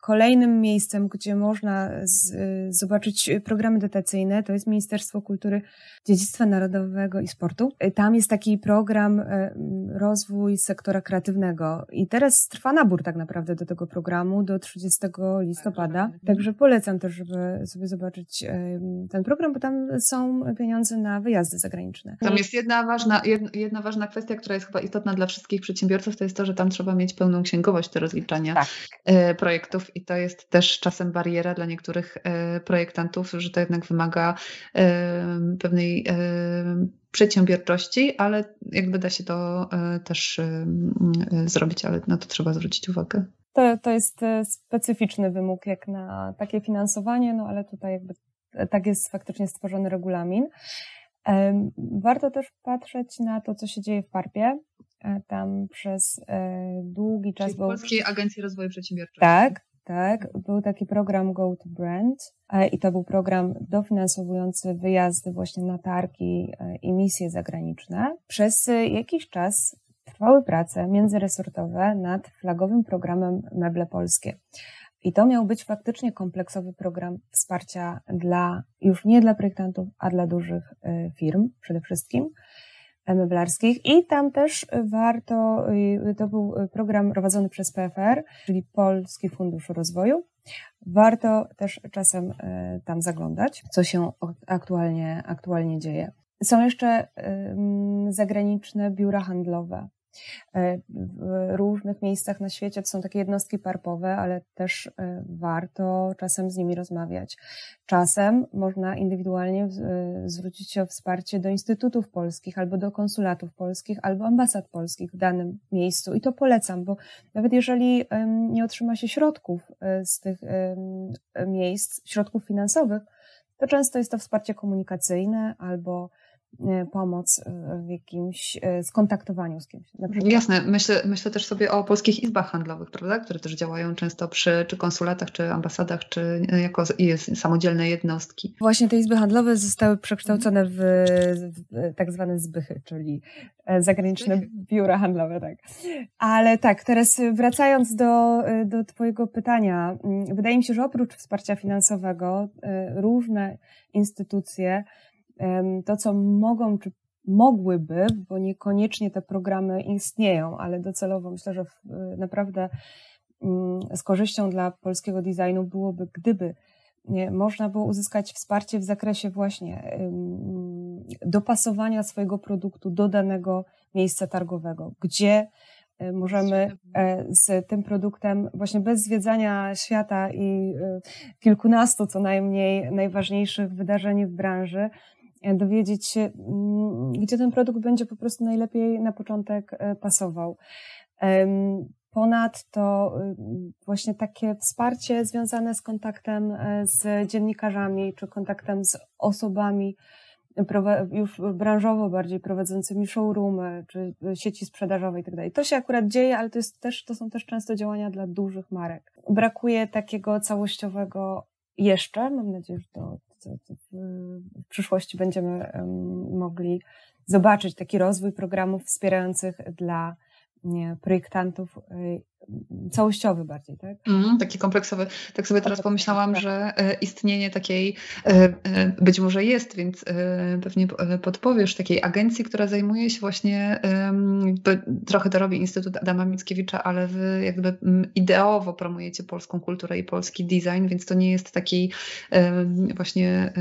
kolejnym miejscem, gdzie można z, zobaczyć programy dotacyjne, to jest Ministerstwo Kultury, Dziedzictwa Narodowego i Sportu. E, tam jest taki program rozwój sektora kreatywnego i teraz trwa nabór tak naprawdę do tego programu do 30 listopada. Także polecam też, żeby sobie zobaczyć ten program, bo tam są pieniądze na wyjazdy zagraniczne. Tam jest jedna ważna, jedna ważna kwestia, która jest chyba istotna dla wszystkich przedsiębiorców, to jest to, że tam trzeba mieć pełną księgowość do rozliczania tak. E, projektów i to jest też czasem bariera dla niektórych e, projektantów, że to jednak wymaga e, pewnej przedsiębiorczości, ale jakby da się to też zrobić, ale na to trzeba zwrócić uwagę. To, to jest specyficzny wymóg jak na takie finansowanie, no ale tutaj jakby tak jest faktycznie stworzony regulamin. Warto też patrzeć na to, co się dzieje w Parpie. E, tam przez e, długi czas Czyli był. Polskiej Agencji Rozwoju Przedsiębiorczości. Tak, tak. Był taki program Go to Brand e, i to był program dofinansowujący wyjazdy właśnie na targi i misje zagraniczne. Przez jakiś czas trwały prace międzyresortowe nad flagowym programem Meble Polskie. I to miał być faktycznie kompleksowy program wsparcia dla, już nie dla projektantów, a dla dużych y, firm przede wszystkim e, meblarskich. I tam też warto, y, to był program prowadzony przez PFR, czyli Polski Fundusz Rozwoju. Warto też czasem y, tam zaglądać, co się aktualnie, aktualnie dzieje. Są jeszcze zagraniczne biura handlowe. E, w różnych miejscach na świecie to są takie jednostki parpowe, ale też e, warto czasem z nimi rozmawiać. Czasem można indywidualnie e, zwrócić się o wsparcie do instytutów polskich, albo do konsulatów polskich, albo ambasad polskich w danym miejscu. I to polecam, bo nawet jeżeli nie otrzyma się środków z tych miejsc, środków finansowych, to często jest to wsparcie komunikacyjne albo pomoc e, w jakimś e, skontaktowaniu z kimś. Jasne, myślę, myślę też sobie o polskich izbach handlowych, prawda? które też działają często przy czy konsulatach, czy ambasadach, czy jako samodzielne jednostki. Właśnie te izby handlowe zostały przekształcone w, w tak zwane zbychy, czyli zagraniczne biura handlowe, tak. Ale tak, teraz wracając do, do Twojego pytania, mm, wydaje mi się, że oprócz wsparcia finansowego różne instytucje to, co mogą czy mogłyby, bo niekoniecznie te programy istnieją, ale docelowo myślę, że naprawdę mm, z korzyścią dla polskiego designu byłoby, gdyby można było uzyskać wsparcie w zakresie właśnie dopasowania swojego produktu do danego miejsca targowego, gdzie e, możemy e, z tym produktem właśnie bez zwiedzania świata i e, kilkunastu co najmniej najważniejszych wydarzeń w branży, dowiedzieć się, mm, gdzie ten produkt będzie po prostu najlepiej na początek e, pasował. Ponadto y, właśnie takie wsparcie związane z kontaktem e, z dziennikarzami, czy kontaktem z osobami już branżowo bardziej prowadzącymi showroomy, czy sieci sprzedażowe i tak. To się akurat dzieje, ale to, jest też, to są też często działania dla dużych marek. Brakuje takiego całościowego jeszcze, mam nadzieję, że to w przyszłości będziemy mogli zobaczyć taki rozwój programów wspierających dla projektantów y, całościowy bardziej, tak? Mm, taki kompleksowy. Tak sobie teraz pomyślałam, tak. że e, istnienie takiej, e, być może jest, więc pewnie podpowiesz, takiej agencji, która zajmuje się właśnie, trochę to robi Instytut Adama Mickiewicza, ale wy jakby ideowo promujecie polską kulturę i polski design, więc to nie jest taki właśnie,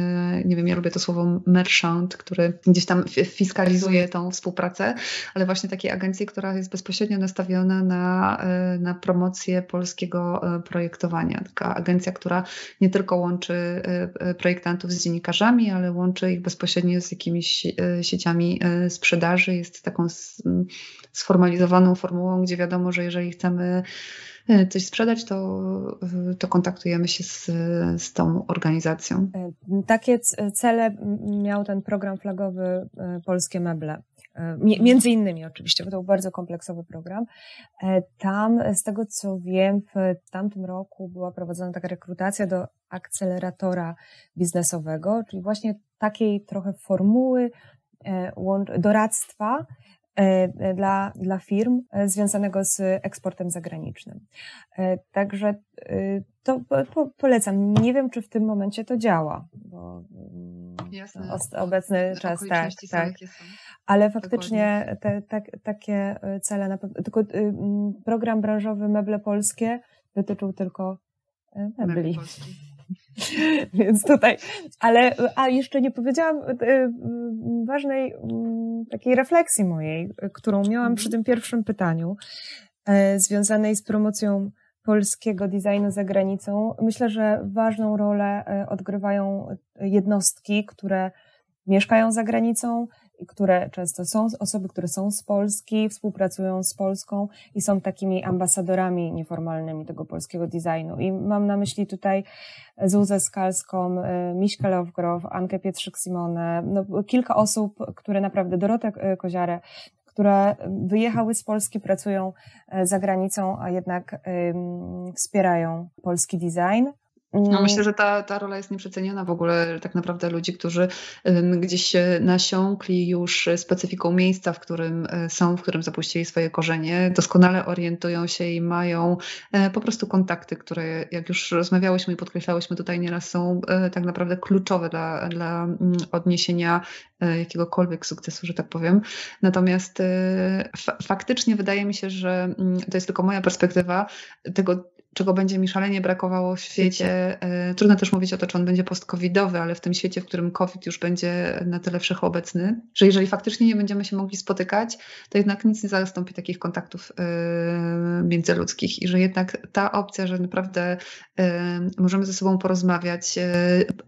nie wiem, ja lubię to słowo merchant, który gdzieś tam fiskalizuje tą współpracę, ale właśnie takiej agencji, która jest bezpośrednio nastawiona na na promocję polskiego e, projektowania. Taka agencja, która nie tylko łączy e, e, projektantów z dziennikarzami, ale łączy ich bezpośrednio z jakimiś sieciami sprzedaży. Jest taką sformalizowaną formułą, gdzie wiadomo, że jeżeli chcemy coś sprzedać, to, to kontaktujemy się z, z tą organizacją. Takie cele miał ten program flagowy Polskie Meble. Między innymi oczywiście, bo to był bardzo kompleksowy program. Tam, z tego co wiem, w tamtym roku była prowadzona taka rekrutacja do akceleratora biznesowego, czyli właśnie takiej trochę formuły doradztwa, E, dla, dla firm e, związanego z eksportem zagranicznym. E, także to polecam. Nie wiem, czy w tym momencie to działa, bo mm, Jasne. obecny czas, tak, tak. Ale faktycznie te, te, takie cele, na pewno, tylko program branżowy Meble Polskie dotyczył tylko mebli. Więc tutaj, ale a jeszcze nie powiedziałam ważnej takiej refleksji mojej, którą miałam mhm. przy tym pierwszym pytaniu, związanej z promocją polskiego designu za granicą. Myślę, że ważną rolę e, odgrywają jednostki, które mieszkają za granicą, które często są osoby, które są z Polski, współpracują z Polską i są takimi ambasadorami nieformalnymi tego polskiego designu. I mam na myśli tutaj Zuzę Skalską, y, Miśkę Lowgrow, Ankę Pietrzyk-Simonę, no, kilka osób, które naprawdę, Dorotę Koziarę, które wyjechały z Polski, pracują y, za granicą, a jednak wspierają polski design. No mm. myślę, że ta, ta rola jest nieprzeceniona w ogóle tak naprawdę ludzi, którzy gdzieś się nasiąkli już specyfiką miejsca, w którym e, są, w którym zapuścili swoje korzenie, doskonale orientują się i mają e, po prostu kontakty, które jak już rozmawiałyśmy i podkreślałyśmy tutaj nieraz są e, tak naprawdę kluczowe dla, dla mm, odniesienia jakiegokolwiek sukcesu, że tak powiem. Natomiast faktycznie wydaje mi się, że mm, to jest tylko moja perspektywa tego czego będzie mi szalenie brakowało w świecie. E, trudno też mówić o to, czy on będzie post-covidowy, ale w tym świecie, w którym COVID już będzie na tyle wszechobecny, że jeżeli faktycznie nie będziemy się mogli spotykać, to jednak nic nie zastąpi takich kontaktów e, międzyludzkich i że jednak ta opcja, że naprawdę e, możemy ze sobą porozmawiać,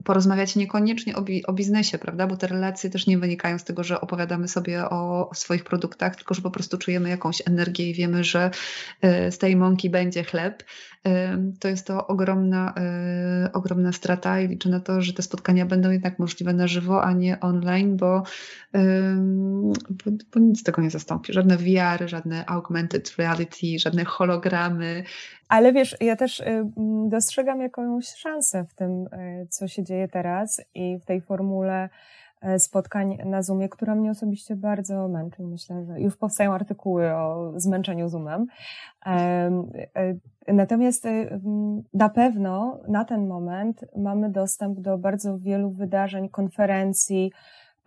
porozmawiać niekoniecznie o, o biznesie, prawda, bo te relacje też nie wynikają z tego, że opowiadamy sobie o, o swoich produktach, tylko że po prostu czujemy jakąś energię i wiemy, że z tej mąki będzie chleb to jest to ogromna, e, ogromna strata i liczę na to, że te spotkania będą jednak możliwe na żywo, a nie online, bo, bo, bo nic tego nie zastąpi. Żadne VR, żadne augmented reality, żadne hologramy. Ale wiesz, ja też y, dostrzegam jakąś szansę w tym, y, co się dzieje teraz i w tej formule e, spotkań na Zoomie, która mnie osobiście bardzo męczy. Myślę, że już powstają artykuły o zmęczeniu Zoomem. E, Natomiast y, na pewno na ten moment mamy dostęp do bardzo wielu wydarzeń, konferencji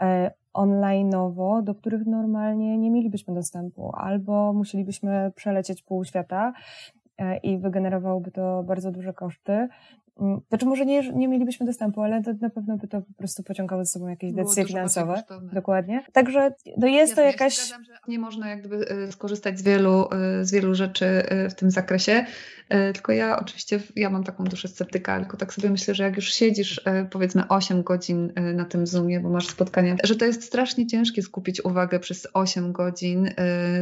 e, online'owo, do których normalnie nie mielibyśmy dostępu, albo musielibyśmy przelecieć pół świata e, i wygenerowałoby to bardzo duże koszty, znaczy może nie, nie mielibyśmy dostępu, ale to na pewno by to po prostu pociągało ze sobą jakieś decyzje finansowe. Dokładnie. Także no jest to jakaś... Ja zgadzam, że nie można jakby e, skorzystać z wielu, e, z wielu rzeczy e, w tym zakresie, tylko ja oczywiście, ja mam taką duszę sceptyka, tylko tak sobie myślę, że jak już siedzisz powiedzmy 8 godzin na tym Zoomie, bo masz spotkania, że to jest strasznie ciężkie skupić uwagę przez 8 godzin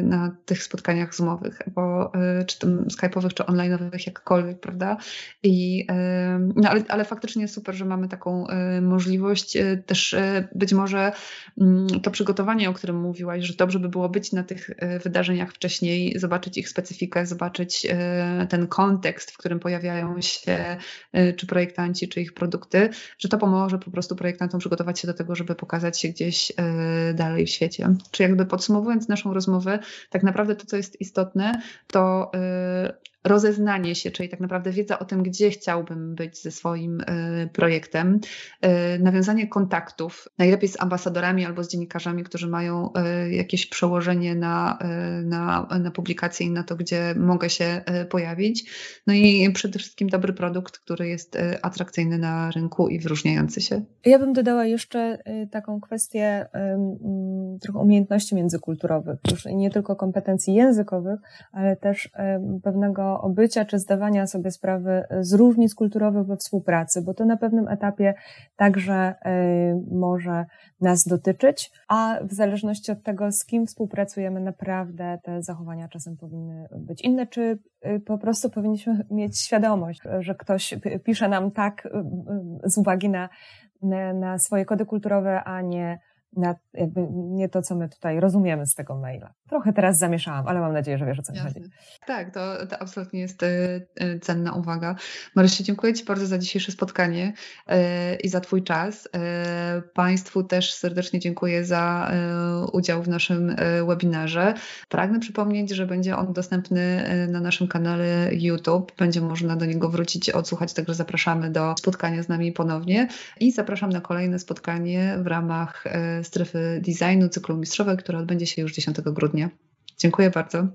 na tych spotkaniach Zoomowych, bo czy tym Skype'owych, czy online'owych, jakkolwiek, prawda? I no ale, ale faktycznie super, że mamy taką e, możliwość. E, też e, być może mm, to przygotowanie, o którym mówiłaś, że dobrze by było być na tych wydarzeniach wcześniej, zobaczyć ich specyfikę, zobaczyć ten kontekst, w którym pojawiają się czy projektanci, czy ich produkty, że to pomoże po prostu projektantom przygotować się do tego, żeby pokazać się gdzieś dalej w świecie. Czy jakby podsumowując naszą rozmowę, tak naprawdę to, co jest istotne, to rozeznanie się, czyli tak naprawdę wiedza o tym, gdzie chciałbym być ze swoim y, projektem, y, nawiązanie kontaktów, najlepiej z ambasadorami albo z dziennikarzami, którzy mają y, jakieś przełożenie na, na, na publikację i na to, gdzie mogę się pojawić. No i przede wszystkim dobry produkt, który jest atrakcyjny na rynku i wyróżniający się. Ja bym dodała jeszcze taką kwestię mm, trochę umiejętności międzykulturowych, już nie tylko kompetencji językowych, ale też pewnego obycia czy zdawania sobie sprawy z różnic kulturowych we współpracy, bo to na pewnym etapie także y, może nas dotyczyć, a w zależności od tego, z kim współpracujemy, naprawdę te zachowania czasem powinny być inne, czy y, po prostu powinniśmy mieć świadomość, że ktoś pisze nam tak z uwagi na, na swoje kody kulturowe, a nie na jakby nie to, co my tutaj rozumiemy z tego maila. Trochę teraz zamieszałam, ale mam nadzieję, że wiesz o co mi chodzi. Tak, to, to absolutnie jest e, e, cenna uwaga. Marysiu, dziękuję Ci bardzo za dzisiejsze spotkanie e, i za Twój czas. Państwu też serdecznie dziękuję za udział w naszym webinarze. Pragnę przypomnieć, że będzie on dostępny na naszym kanale YouTube. Będzie można do niego wrócić, odsłuchać, także zapraszamy do spotkania z nami ponownie i zapraszam na kolejne spotkanie w ramach strefy designu cyklu mistrzowe, które odbędzie się już 10 grudnia. Dziękuję bardzo.